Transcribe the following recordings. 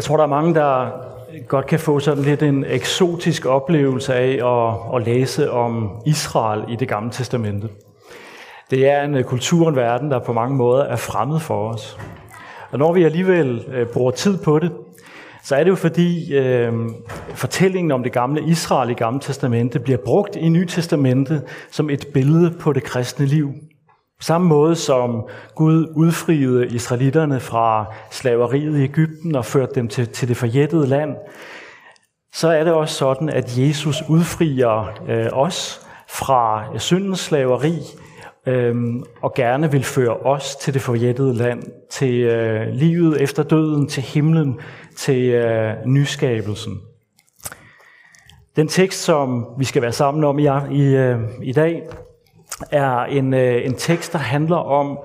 Jeg tror, der er mange, der godt kan få sådan lidt en eksotisk oplevelse af at, at læse om Israel i det gamle testamente. Det er en øh, kultur og en verden, der på mange måder er fremmed for os. Og når vi alligevel øh, bruger tid på det, så er det jo fordi øh, fortællingen om det gamle Israel i Gamle Testamente bliver brugt i Nye Testamente som et billede på det kristne liv. På samme måde som Gud udfriede israelitterne fra slaveriet i Ægypten og førte dem til, til det forjættede land, så er det også sådan, at Jesus udfrier øh, os fra syndens slaveri øh, og gerne vil føre os til det forjættede land, til øh, livet efter døden, til himlen, til øh, nyskabelsen. Den tekst, som vi skal være sammen om i, i, øh, i dag, er en, øh, en tekst, der handler om,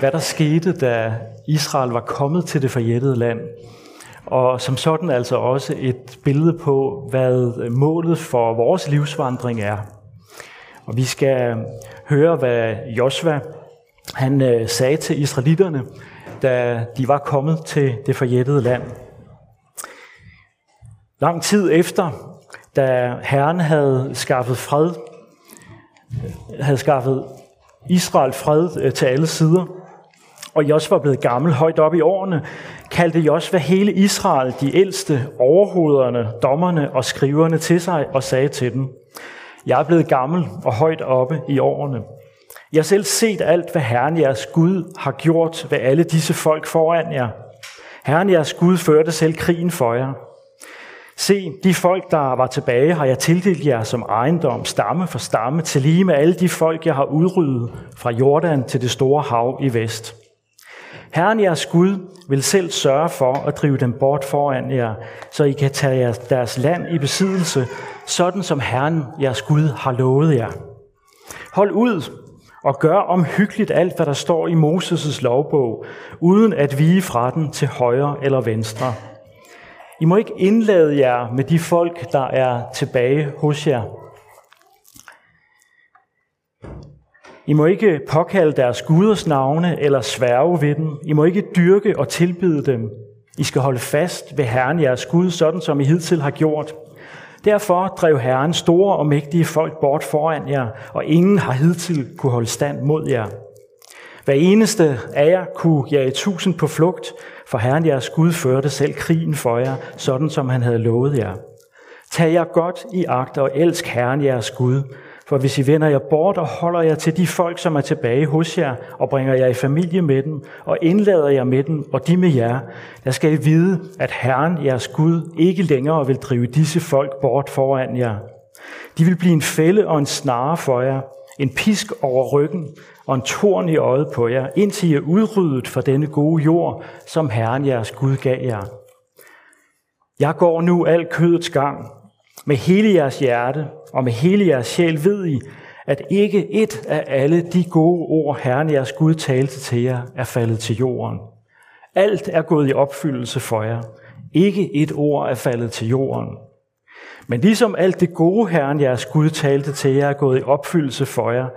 hvad der skete, da Israel var kommet til det forjættede land. Og som sådan altså også et billede på, hvad øh, målet for vores livsvandring er. Og vi skal høre, hvad Josva han øh, sagde til israelitterne, da de var kommet til det forjættede land. Lang tid efter, da Herren havde skaffet fred havde skaffet Israel fred øh, til alle sider, og Josva var blevet gammel højt op i årene, kaldte Josva hele Israel, de ældste, overhovederne, dommerne og skriverne til sig og sagde til dem, Jeg er blevet gammel og højt oppe i årene. Jeg har selv set alt, hvad Herren jeres Gud har gjort ved alle disse folk foran jer. Herren jeres Gud førte selv krigen for jer. Se, de folk, der var tilbage, har jeg tildelt jer som ejendom, stamme for stamme, til lige med alle de folk, jeg har udryddet fra Jordan til det store hav i vest. Herren jeres Gud vil selv sørge for at drive dem bort foran jer, så I kan tage deres land i besiddelse, sådan som Herren jeres Gud har lovet jer. Hold ud og gør omhyggeligt alt, hvad der står i Moses' lovbog, uden at vige fra den til højre eller venstre i må ikke indlade jer med de folk, der er tilbage hos jer. I må ikke påkalde deres guders navne eller sværge ved dem. I må ikke dyrke og tilbyde dem. I skal holde fast ved Herren jeres Gud, sådan som I hidtil har gjort. Derfor drev Herren store og mægtige folk bort foran jer, og ingen har hidtil kunne holde stand mod jer. Hver eneste af jer kunne jage tusind på flugt, for Herren jeres Gud førte selv krigen for jer, sådan som han havde lovet jer. Tag jer godt i agt og elsk Herren jeres Gud, for hvis I vender jer bort og holder jer til de folk, som er tilbage hos jer, og bringer jer i familie med dem, og indlader jer med dem, og de med jer, der skal I vide, at Herren jeres Gud ikke længere vil drive disse folk bort foran jer. De vil blive en fælde og en snare for jer, en pisk over ryggen og en torn i øjet på jer, indtil I er udryddet fra denne gode jord, som Herren jeres Gud gav jer. Jeg går nu al kødets gang. Med hele jeres hjerte og med hele jeres sjæl ved I, at ikke et af alle de gode ord, Herren jeres Gud talte til jer, er faldet til jorden. Alt er gået i opfyldelse for jer. Ikke et ord er faldet til jorden. Men ligesom alt det gode Herren jeres Gud talte til jer er gået i opfyldelse for jer,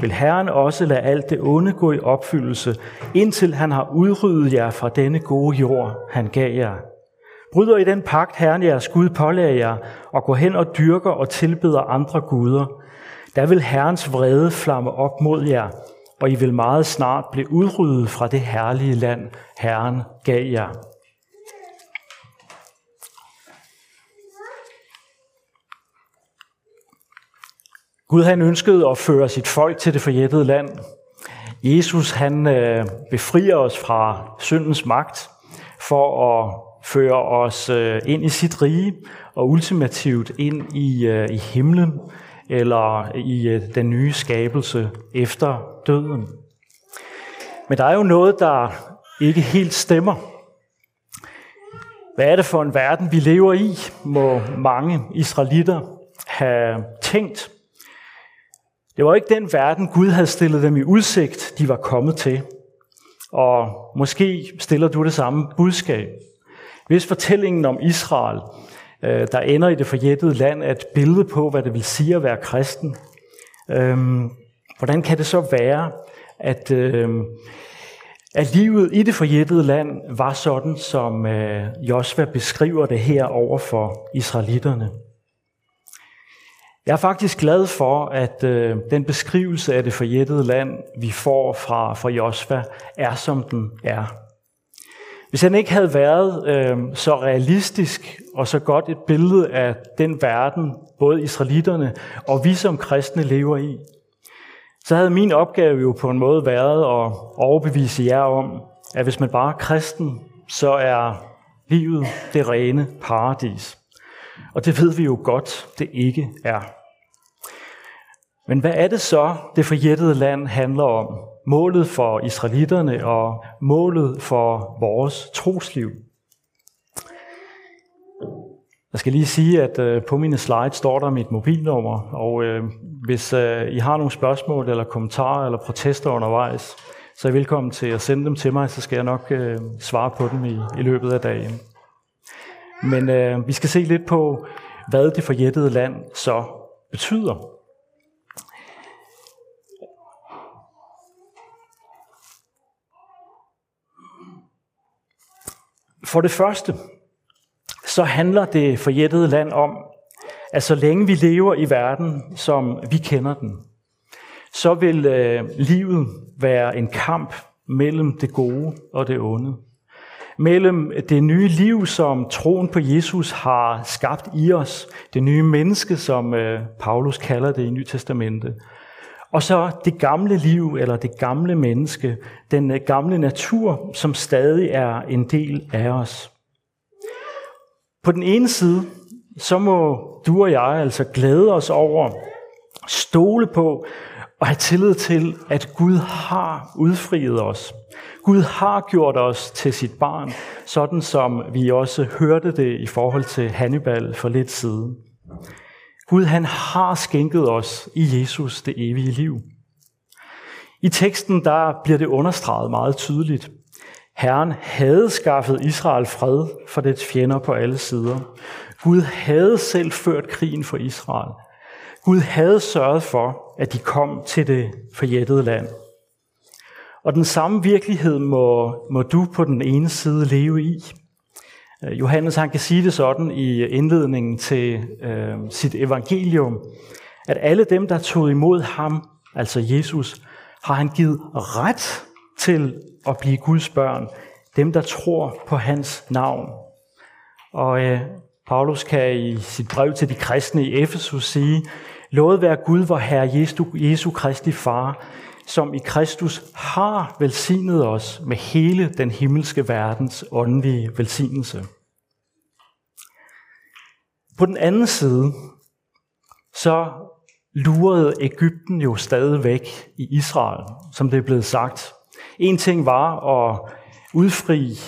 vil Herren også lade alt det onde gå i opfyldelse, indtil han har udryddet jer fra denne gode jord, han gav jer. Bryder i den pagt, Herren jeres Gud pålærer jer, og går hen og dyrker og tilbeder andre guder, der vil Herrens vrede flamme op mod jer, og I vil meget snart blive udryddet fra det herlige land, Herren gav jer. Gud han ønskede at føre sit folk til det forjættede land. Jesus han øh, befrier os fra syndens magt for at føre os øh, ind i sit rige og ultimativt ind i, øh, i himlen eller i øh, den nye skabelse efter døden. Men der er jo noget, der ikke helt stemmer. Hvad er det for en verden, vi lever i, må mange israelitter have tænkt, det var ikke den verden, Gud havde stillet dem i udsigt, de var kommet til. Og måske stiller du det samme budskab. Hvis fortællingen om Israel, øh, der ender i det forjættede land, er et billede på, hvad det vil sige at være kristen, øhm, hvordan kan det så være, at, øhm, at livet i det forjættede land var sådan, som øh, Josva beskriver det her over for israelitterne. Jeg er faktisk glad for, at øh, den beskrivelse af det forjættede land, vi får fra, fra Josva, er som den er. Hvis han ikke havde været øh, så realistisk og så godt et billede af den verden, både israelitterne og vi som kristne lever i, så havde min opgave jo på en måde været at overbevise jer om, at hvis man bare er kristen, så er livet det rene paradis. Og det ved vi jo godt, det ikke er. Men hvad er det så, det forjættede land handler om? Målet for israelitterne og målet for vores trosliv. Jeg skal lige sige, at øh, på mine slides står der mit mobilnummer, og øh, hvis øh, I har nogle spørgsmål eller kommentarer eller protester undervejs, så er I velkommen til at sende dem til mig, så skal jeg nok øh, svare på dem i, i løbet af dagen. Men øh, vi skal se lidt på, hvad det forjættede land så betyder. For det første, så handler det forjættede land om, at så længe vi lever i verden, som vi kender den, så vil øh, livet være en kamp mellem det gode og det onde. Mellem det nye liv, som troen på Jesus har skabt i os, det nye menneske, som øh, Paulus kalder det i Nye Testamente, og så det gamle liv, eller det gamle menneske, den øh, gamle natur, som stadig er en del af os. På den ene side, så må du og jeg altså glæde os over, stole på og have tillid til, at Gud har udfriet os. Gud har gjort os til sit barn, sådan som vi også hørte det i forhold til Hannibal for lidt siden. Gud han har skænket os i Jesus det evige liv. I teksten der bliver det understreget meget tydeligt. Herren havde skaffet Israel fred for dets fjender på alle sider. Gud havde selv ført krigen for Israel. Gud havde sørget for, at de kom til det forjættede land. Og den samme virkelighed må, må du på den ene side leve i. Øh, Johannes han kan sige det sådan i indledningen til øh, sit evangelium, at alle dem, der tog imod ham, altså Jesus, har han givet ret til at blive Guds børn, dem der tror på hans navn. Og øh, Paulus kan i sit brev til de kristne i Efesus sige, Lovet være Gud, vor Herre Jesu, Jesu Kristi Far, som i Kristus har velsignet os med hele den himmelske verdens åndelige velsignelse. På den anden side, så lurede Ægypten jo stadigvæk i Israel, som det er blevet sagt. En ting var at udfri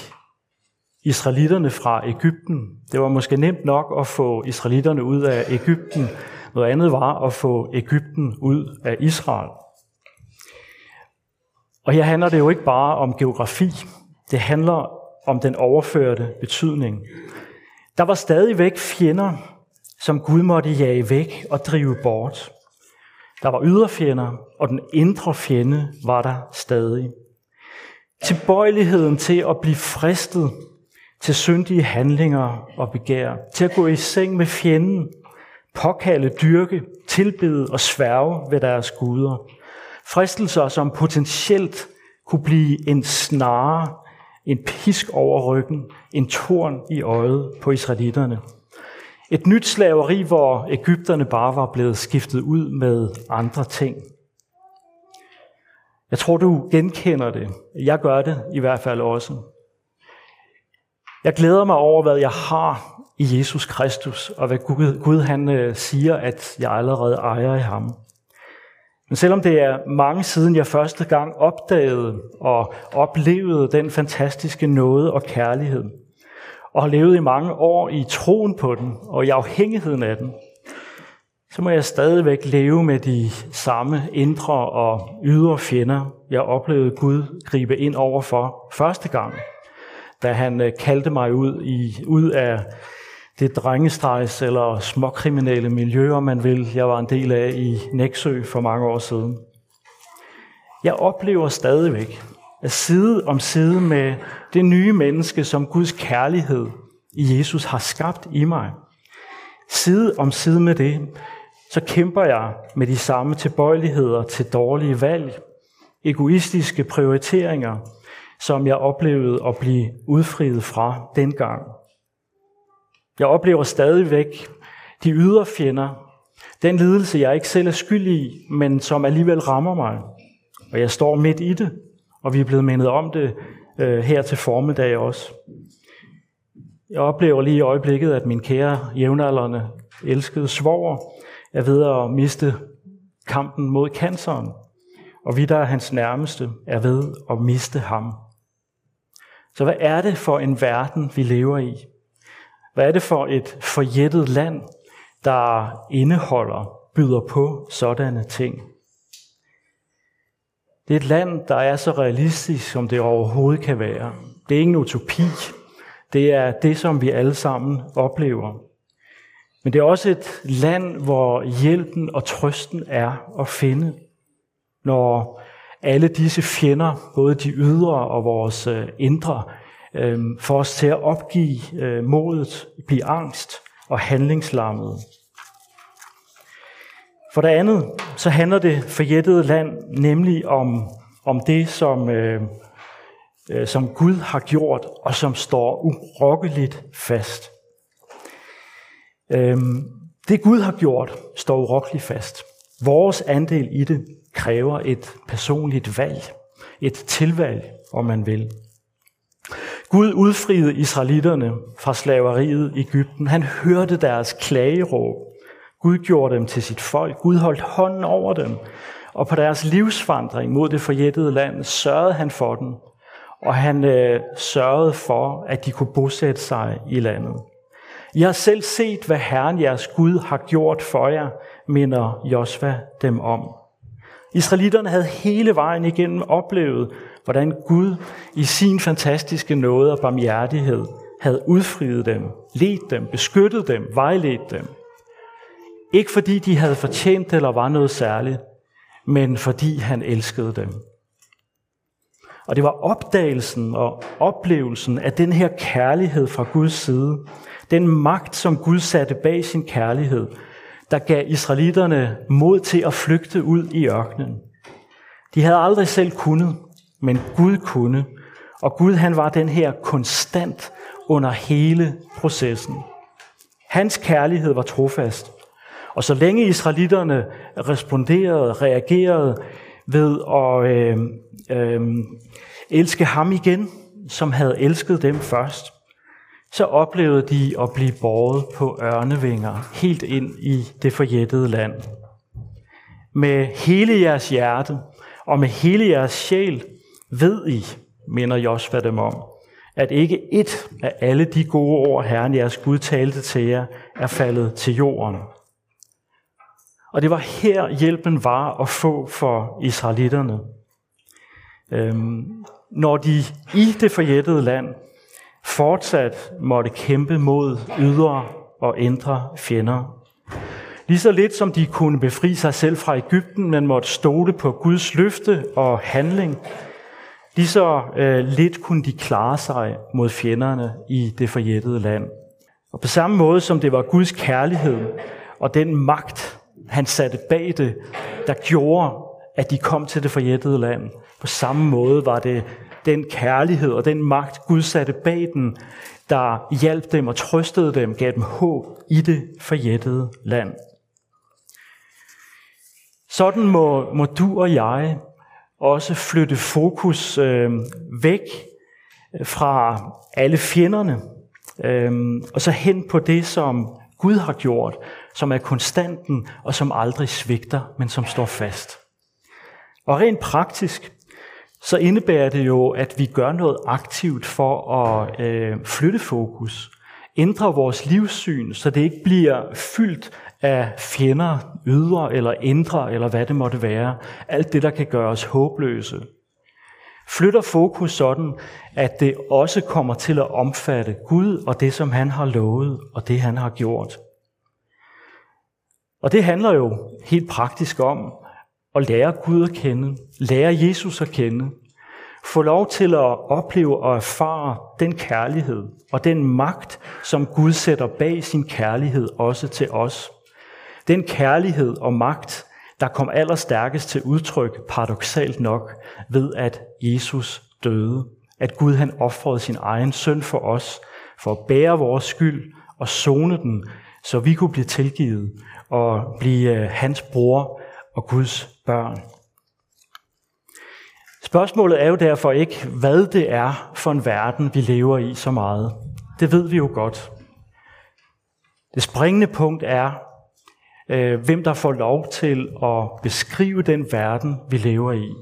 israelitterne fra Ægypten. Det var måske nemt nok at få israelitterne ud af Ægypten. Noget andet var at få Ægypten ud af Israel. Og her handler det jo ikke bare om geografi. Det handler om den overførte betydning. Der var stadigvæk fjender, som Gud måtte jage væk og drive bort. Der var ydre fjender, og den indre fjende var der stadig. Tilbøjeligheden til at blive fristet til syndige handlinger og begær, til at gå i seng med fjenden, påkalde, dyrke, tilbede og sværge ved deres guder. Fristelser, som potentielt kunne blive en snare, en pisk over ryggen, en torn i øjet på israelitterne. Et nyt slaveri, hvor Ægypterne bare var blevet skiftet ud med andre ting. Jeg tror, du genkender det. Jeg gør det i hvert fald også. Jeg glæder mig over, hvad jeg har i Jesus Kristus, og hvad Gud, Gud han øh, siger, at jeg allerede ejer i ham. Men selvom det er mange siden jeg første gang opdagede og oplevede den fantastiske nåde og kærlighed, og har levet i mange år i troen på den og i afhængigheden af den, så må jeg stadigvæk leve med de samme indre og ydre fjender, jeg oplevede Gud gribe ind over for første gang, da han øh, kaldte mig ud, i, ud af det drengestregs eller småkriminelle miljø, man vil, jeg var en del af i Næksø for mange år siden. Jeg oplever stadigvæk, at side om side med det nye menneske, som Guds kærlighed i Jesus har skabt i mig. Side om side med det, så kæmper jeg med de samme tilbøjeligheder til dårlige valg, egoistiske prioriteringer, som jeg oplevede at blive udfriet fra dengang. Jeg oplever stadigvæk de ydre fjender, den lidelse, jeg ikke selv er skyld i, men som alligevel rammer mig. Og jeg står midt i det, og vi er blevet mindet om det øh, her til formiddag også. Jeg oplever lige i øjeblikket, at min kære jævnaldrende elskede svoger er ved at miste kampen mod canceren, og vi, der er hans nærmeste, er ved at miste ham. Så hvad er det for en verden, vi lever i? Hvad er det for et forjættet land, der indeholder, byder på sådanne ting? Det er et land, der er så realistisk, som det overhovedet kan være. Det er ikke en utopi. Det er det, som vi alle sammen oplever. Men det er også et land, hvor hjælpen og trøsten er at finde, når alle disse fjender, både de ydre og vores øh, indre, øh, får os til at opgive øh, modet, blive angst og handlingslammet. For det andet, så handler det forjættede land nemlig om, om det, som, øh, øh, som Gud har gjort, og som står urokkeligt fast. Øh, det Gud har gjort, står urokkeligt fast. Vores andel i det kræver et personligt valg, et tilvalg, om man vil. Gud udfriede israelitterne fra slaveriet i Ægypten. Han hørte deres klageråb. Gud gjorde dem til sit folk. Gud holdt hånden over dem. Og på deres livsvandring mod det forjættede land sørgede han for dem. Og han øh, sørgede for, at de kunne bosætte sig i landet. I har selv set, hvad Herren jeres Gud har gjort for jer, minder Josva dem om. Israelitterne havde hele vejen igennem oplevet, hvordan Gud i sin fantastiske nåde og barmhjertighed havde udfriet dem, ledt dem, beskyttet dem, vejledt dem. Ikke fordi de havde fortjent eller var noget særligt, men fordi han elskede dem. Og det var opdagelsen og oplevelsen af den her kærlighed fra Guds side, den magt, som Gud satte bag sin kærlighed, der gav israelitterne mod til at flygte ud i ørkenen. De havde aldrig selv kunnet, men Gud kunne. Og Gud han var den her konstant under hele processen. Hans kærlighed var trofast. Og så længe israelitterne responderede, reagerede ved at øh, øh, elske ham igen, som havde elsket dem først, så oplevede de at blive båret på ørnevinger helt ind i det forjættede land. Med hele jeres hjerte og med hele jeres sjæl ved I, minder Josva dem om, at ikke et af alle de gode ord, Herren jeres Gud talte til jer, er faldet til jorden. Og det var her hjælpen var at få for israelitterne. Øhm, når de i det forjættede land fortsat måtte kæmpe mod ydre og indre fjender. Lige så lidt som de kunne befri sig selv fra Ægypten, men måtte stole på Guds løfte og handling, lige så øh, lidt kunne de klare sig mod fjenderne i det forjættede land. Og på samme måde som det var Guds kærlighed og den magt, han satte bag det, der gjorde, at de kom til det forjættede land. På samme måde var det den kærlighed og den magt, Gud satte bag den, der hjalp dem og trøstede dem, gav dem håb i det forjættede land. Sådan må, må du og jeg også flytte fokus øh, væk fra alle fjenderne, øh, og så hen på det, som Gud har gjort, som er konstanten og som aldrig svigter, men som står fast. Og rent praktisk, så indebærer det jo, at vi gør noget aktivt for at øh, flytte fokus, ændre vores livssyn, så det ikke bliver fyldt af fjender, ydre eller indre, eller hvad det måtte være. Alt det, der kan gøre os håbløse. Flytter fokus sådan, at det også kommer til at omfatte Gud og det, som han har lovet, og det, han har gjort. Og det handler jo helt praktisk om at lære Gud at kende, lære Jesus at kende, få lov til at opleve og erfare den kærlighed og den magt, som Gud sætter bag sin kærlighed også til os. Den kærlighed og magt, der kom allerstærkest til udtryk, paradoxalt nok, ved at Jesus døde. At Gud han offrede sin egen søn for os, for at bære vores skyld og zone den, så vi kunne blive tilgivet og blive øh, hans bror og Guds børn. Spørgsmålet er jo derfor ikke, hvad det er for en verden, vi lever i så meget. Det ved vi jo godt. Det springende punkt er, øh, hvem der får lov til at beskrive den verden, vi lever i.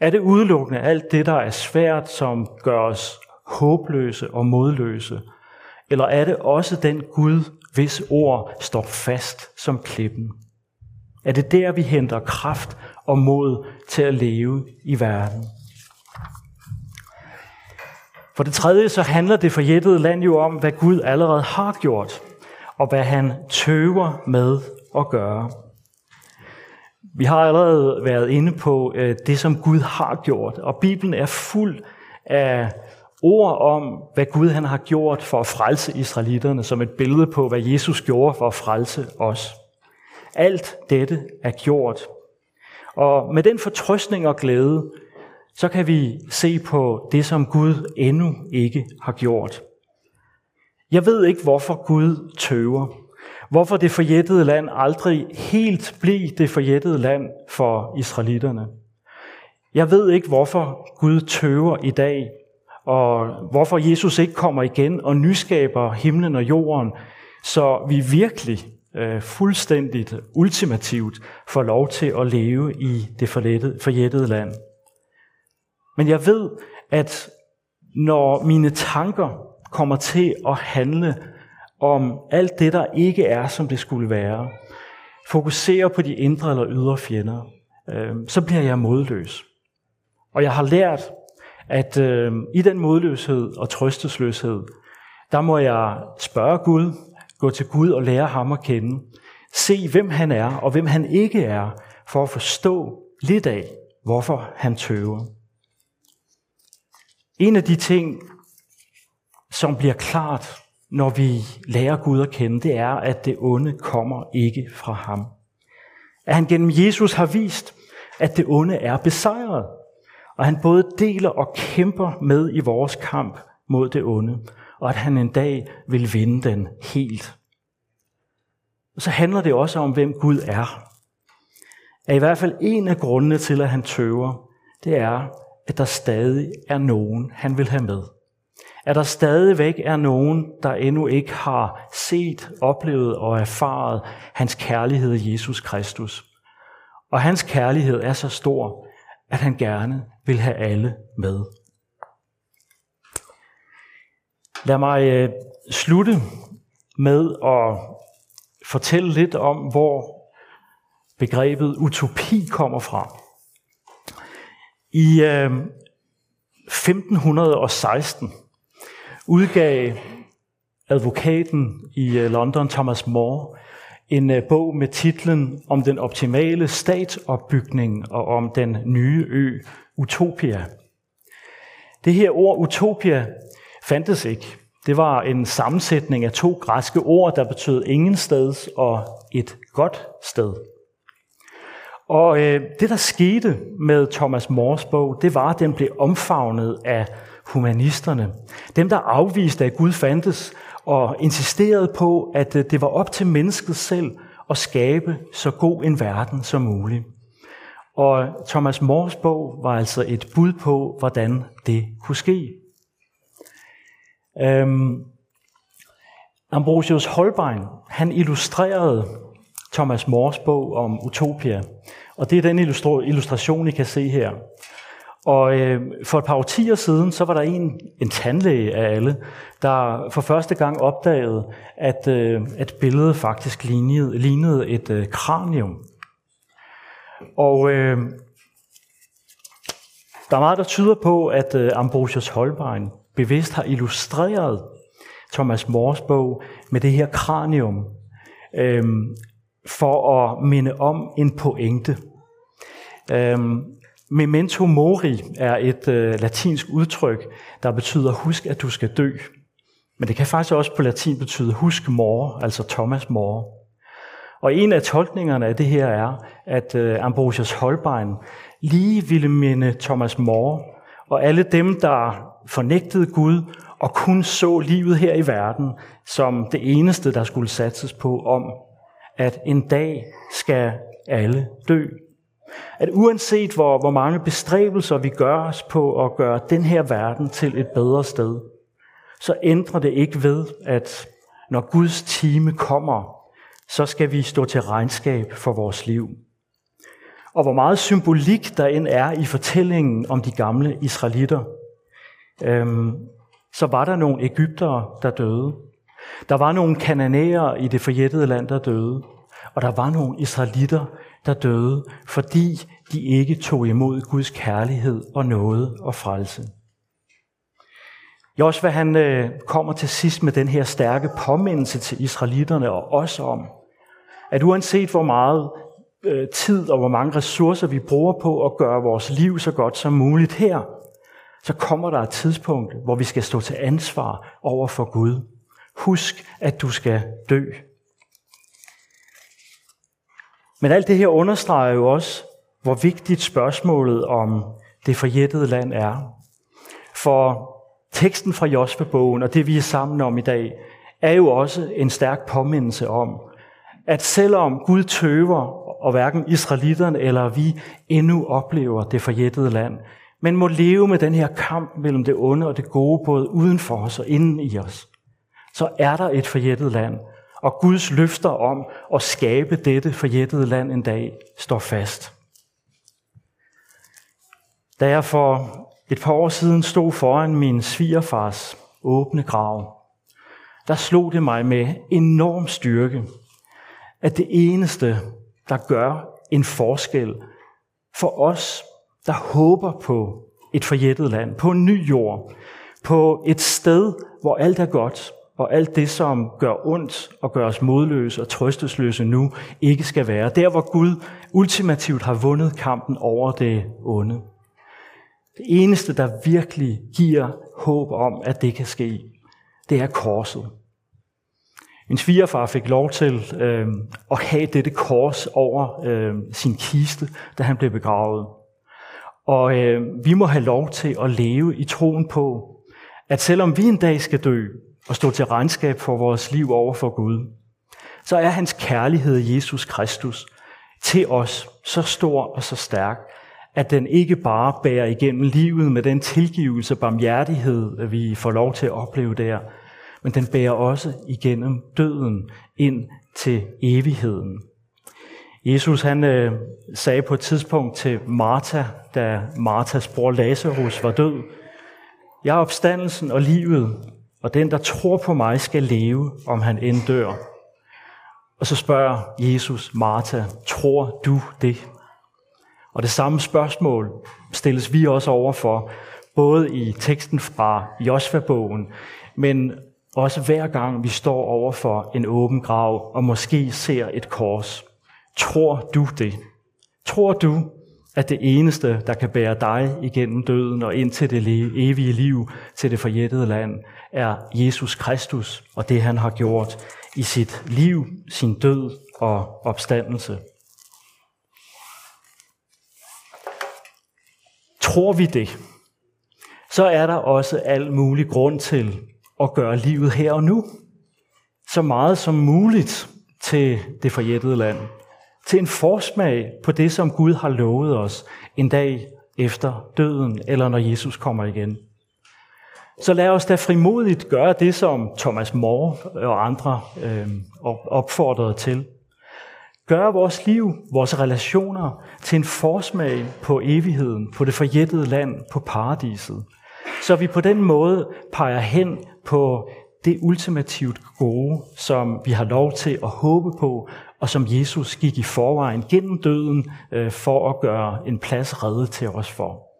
Er det udelukkende alt det, der er svært, som gør os håbløse og modløse? Eller er det også den Gud, hvis ord står fast som klippen? Er det der, vi henter kraft og mod til at leve i verden? For det tredje så handler det forjættede land jo om, hvad Gud allerede har gjort, og hvad han tøver med at gøre. Vi har allerede været inde på øh, det, som Gud har gjort, og Bibelen er fuld af ord om, hvad Gud han har gjort for at frelse israelitterne, som et billede på, hvad Jesus gjorde for at frelse os. Alt dette er gjort. Og med den fortrøstning og glæde, så kan vi se på det, som Gud endnu ikke har gjort. Jeg ved ikke, hvorfor Gud tøver. Hvorfor det forjættede land aldrig helt blev det forjættede land for israelitterne. Jeg ved ikke, hvorfor Gud tøver i dag, og hvorfor Jesus ikke kommer igen og nyskaber himlen og jorden, så vi virkelig øh, fuldstændigt ultimativt får lov til at leve i det forjættede land. Men jeg ved, at når mine tanker kommer til at handle om alt det, der ikke er, som det skulle være, Fokuserer på de indre eller ydre fjender, øh, så bliver jeg modløs. Og jeg har lært, at øh, i den modløshed og trøstesløshed, der må jeg spørge Gud, gå til Gud og lære ham at kende, se hvem han er og hvem han ikke er, for at forstå lidt af, hvorfor han tøver. En af de ting, som bliver klart, når vi lærer Gud at kende, det er, at det onde kommer ikke fra ham. At han gennem Jesus har vist, at det onde er besejret, og han både deler og kæmper med i vores kamp mod det onde, og at han en dag vil vinde den helt. Og så handler det også om, hvem Gud er. At i hvert fald en af grundene til, at han tøver, det er, at der stadig er nogen, han vil have med at der stadigvæk er nogen, der endnu ikke har set, oplevet og erfaret hans kærlighed i Jesus Kristus. Og hans kærlighed er så stor, at han gerne vil have alle med. Lad mig øh, slutte med at fortælle lidt om, hvor begrebet utopi kommer fra. I øh, 1516 udgav advokaten i øh, London, Thomas More, en øh, bog med titlen om den optimale statsopbygning og om den nye ø Utopia. Det her ord Utopia fandtes ikke. Det var en sammensætning af to græske ord, der betød ingen steds og et godt sted. Og øh, det, der skete med Thomas Mores bog, det var, at den blev omfavnet af humanisterne. Dem, der afviste, at Gud fandtes, og insisterede på, at øh, det var op til mennesket selv at skabe så god en verden som muligt. Og Thomas Mores bog var altså et bud på, hvordan det kunne ske. Øhm, Ambrosius Holbein, han illustrerede Thomas Mores bog om Utopia. Og det er den illustration, I kan se her. Og øh, for et par årtier siden, så var der en, en tandlæge af alle, der for første gang opdagede, at, øh, at billedet faktisk lignede, lignede et øh, kranium. Og øh, der er meget, der tyder på, at øh, Ambrosius Holbein bevidst har illustreret Thomas Mores bog med det her kranium, øh, for at minde om en pointe. Øh, Memento mori er et øh, latinsk udtryk, der betyder husk, at du skal dø. Men det kan faktisk også på latin betyde husk mor, altså Thomas mor. Og en af tolkningerne af det her er, at øh, Ambrosius Holbein lige ville minde Thomas More og alle dem, der fornægtede Gud og kun så livet her i verden som det eneste, der skulle satses på om, at en dag skal alle dø. At uanset hvor, hvor mange bestræbelser vi gør os på at gøre den her verden til et bedre sted, så ændrer det ikke ved, at når Guds time kommer, så skal vi stå til regnskab for vores liv. Og hvor meget symbolik der end er i fortællingen om de gamle israelitter, øhm, så var der nogle Ægyptere, der døde. Der var nogle kananæer i det forjættede land, der døde. Og der var nogle israelitter, der døde, fordi de ikke tog imod Guds kærlighed og nåde og frelse. Josva han øh, kommer til sidst med den her stærke påmindelse til israelitterne og os om, at uanset hvor meget øh, tid og hvor mange ressourcer vi bruger på at gøre vores liv så godt som muligt her, så kommer der et tidspunkt, hvor vi skal stå til ansvar over for Gud. Husk, at du skal dø. Men alt det her understreger jo også, hvor vigtigt spørgsmålet om det forjættede land er. For teksten fra Josva-bogen og det, vi er sammen om i dag, er jo også en stærk påmindelse om, at selvom Gud tøver, og hverken israelitterne eller vi endnu oplever det forjættede land, men må leve med den her kamp mellem det onde og det gode, både uden for os og inden i os, så er der et forjættet land, og Guds løfter om at skabe dette forjættede land en dag står fast. Da jeg for et par år siden stod foran min svigerfars åbne grav, der slog det mig med enorm styrke, at det eneste, der gør en forskel for os, der håber på et forjættet land, på en ny jord, på et sted, hvor alt er godt, og alt det, som gør ondt og gør os modløse og trøstesløse nu, ikke skal være. Der, hvor Gud ultimativt har vundet kampen over det onde. Det eneste, der virkelig giver håb om, at det kan ske, det er korset. Min svigerfar fik lov til øh, at have dette kors over øh, sin kiste, da han blev begravet. Og øh, vi må have lov til at leve i troen på, at selvom vi en dag skal dø og stå til regnskab for vores liv over for Gud, så er hans kærlighed Jesus Kristus til os så stor og så stærk, at den ikke bare bærer igennem livet med den tilgivelse og barmhjertighed, vi får lov til at opleve der, men den bærer også igennem døden ind til evigheden. Jesus han øh, sagde på et tidspunkt til Martha, da Marthas bror Lazarus var død, Jeg er opstandelsen og livet, og den, der tror på mig, skal leve, om han end dør. Og så spørger Jesus Martha, tror du det? Og det samme spørgsmål stilles vi også over for, både i teksten fra Josva-bogen, men også hver gang vi står over for en åben grav og måske ser et kors. Tror du det? Tror du, at det eneste, der kan bære dig igennem døden og ind til det evige liv, til det forjættede land, er Jesus Kristus og det, han har gjort i sit liv, sin død og opstandelse. Tror vi det, så er der også al mulig grund til at gøre livet her og nu så meget som muligt til det forjættede land. Til en forsmag på det, som Gud har lovet os en dag efter døden, eller når Jesus kommer igen. Så lad os da frimodigt gøre det, som Thomas More og andre øh, opfordrede til. Gør vores liv, vores relationer til en forsmag på evigheden, på det forjættede land, på paradiset. Så vi på den måde peger hen på det ultimativt gode, som vi har lov til at håbe på, og som Jesus gik i forvejen gennem døden øh, for at gøre en plads reddet til os for.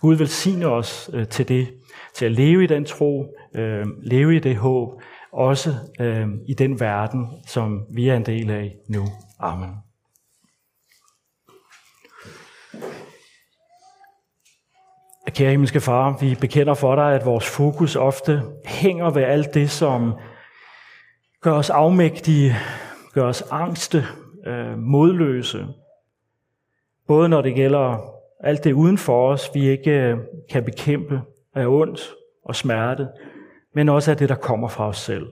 Gud velsigne os øh, til det, til at leve i den tro, øh, leve i det håb, også øh, i den verden, som vi er en del af nu. Amen. Kære himmelske far, vi bekender for dig, at vores fokus ofte hænger ved alt det, som gør os afmægtige, gør os angste, øh, modløse. Både når det gælder alt det uden for os, vi ikke øh, kan bekæmpe af ondt og smerte, men også af det, der kommer fra os selv.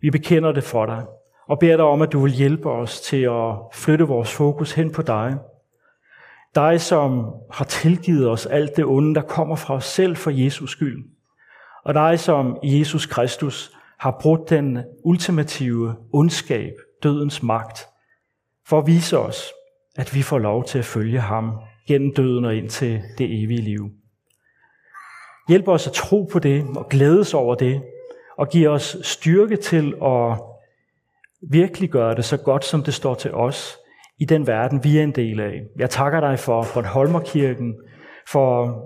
Vi bekender det for dig, og beder dig om, at du vil hjælpe os til at flytte vores fokus hen på dig. Dig, som har tilgivet os alt det onde, der kommer fra os selv for Jesus skyld. Og dig, som Jesus Kristus har brudt den ultimative ondskab, dødens magt, for at vise os, at vi får lov til at følge ham gennem døden og ind til det evige liv. Hjælp os at tro på det og glædes over det, og giv os styrke til at virkelig gøre det så godt, som det står til os i den verden, vi er en del af. Jeg takker dig for Bornholmerkirken, for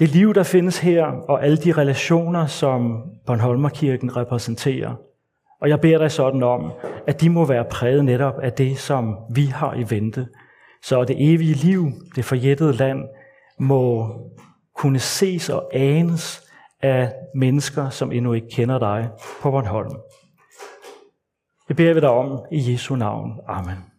det liv, der findes her, og alle de relationer, som Bornholmerkirken repræsenterer. Og jeg beder dig sådan om, at de må være præget netop af det, som vi har i vente. Så det evige liv, det forjættede land, må kunne ses og anes af mennesker, som endnu ikke kender dig på Bornholm. Det beder vi dig om i Jesu navn. Amen.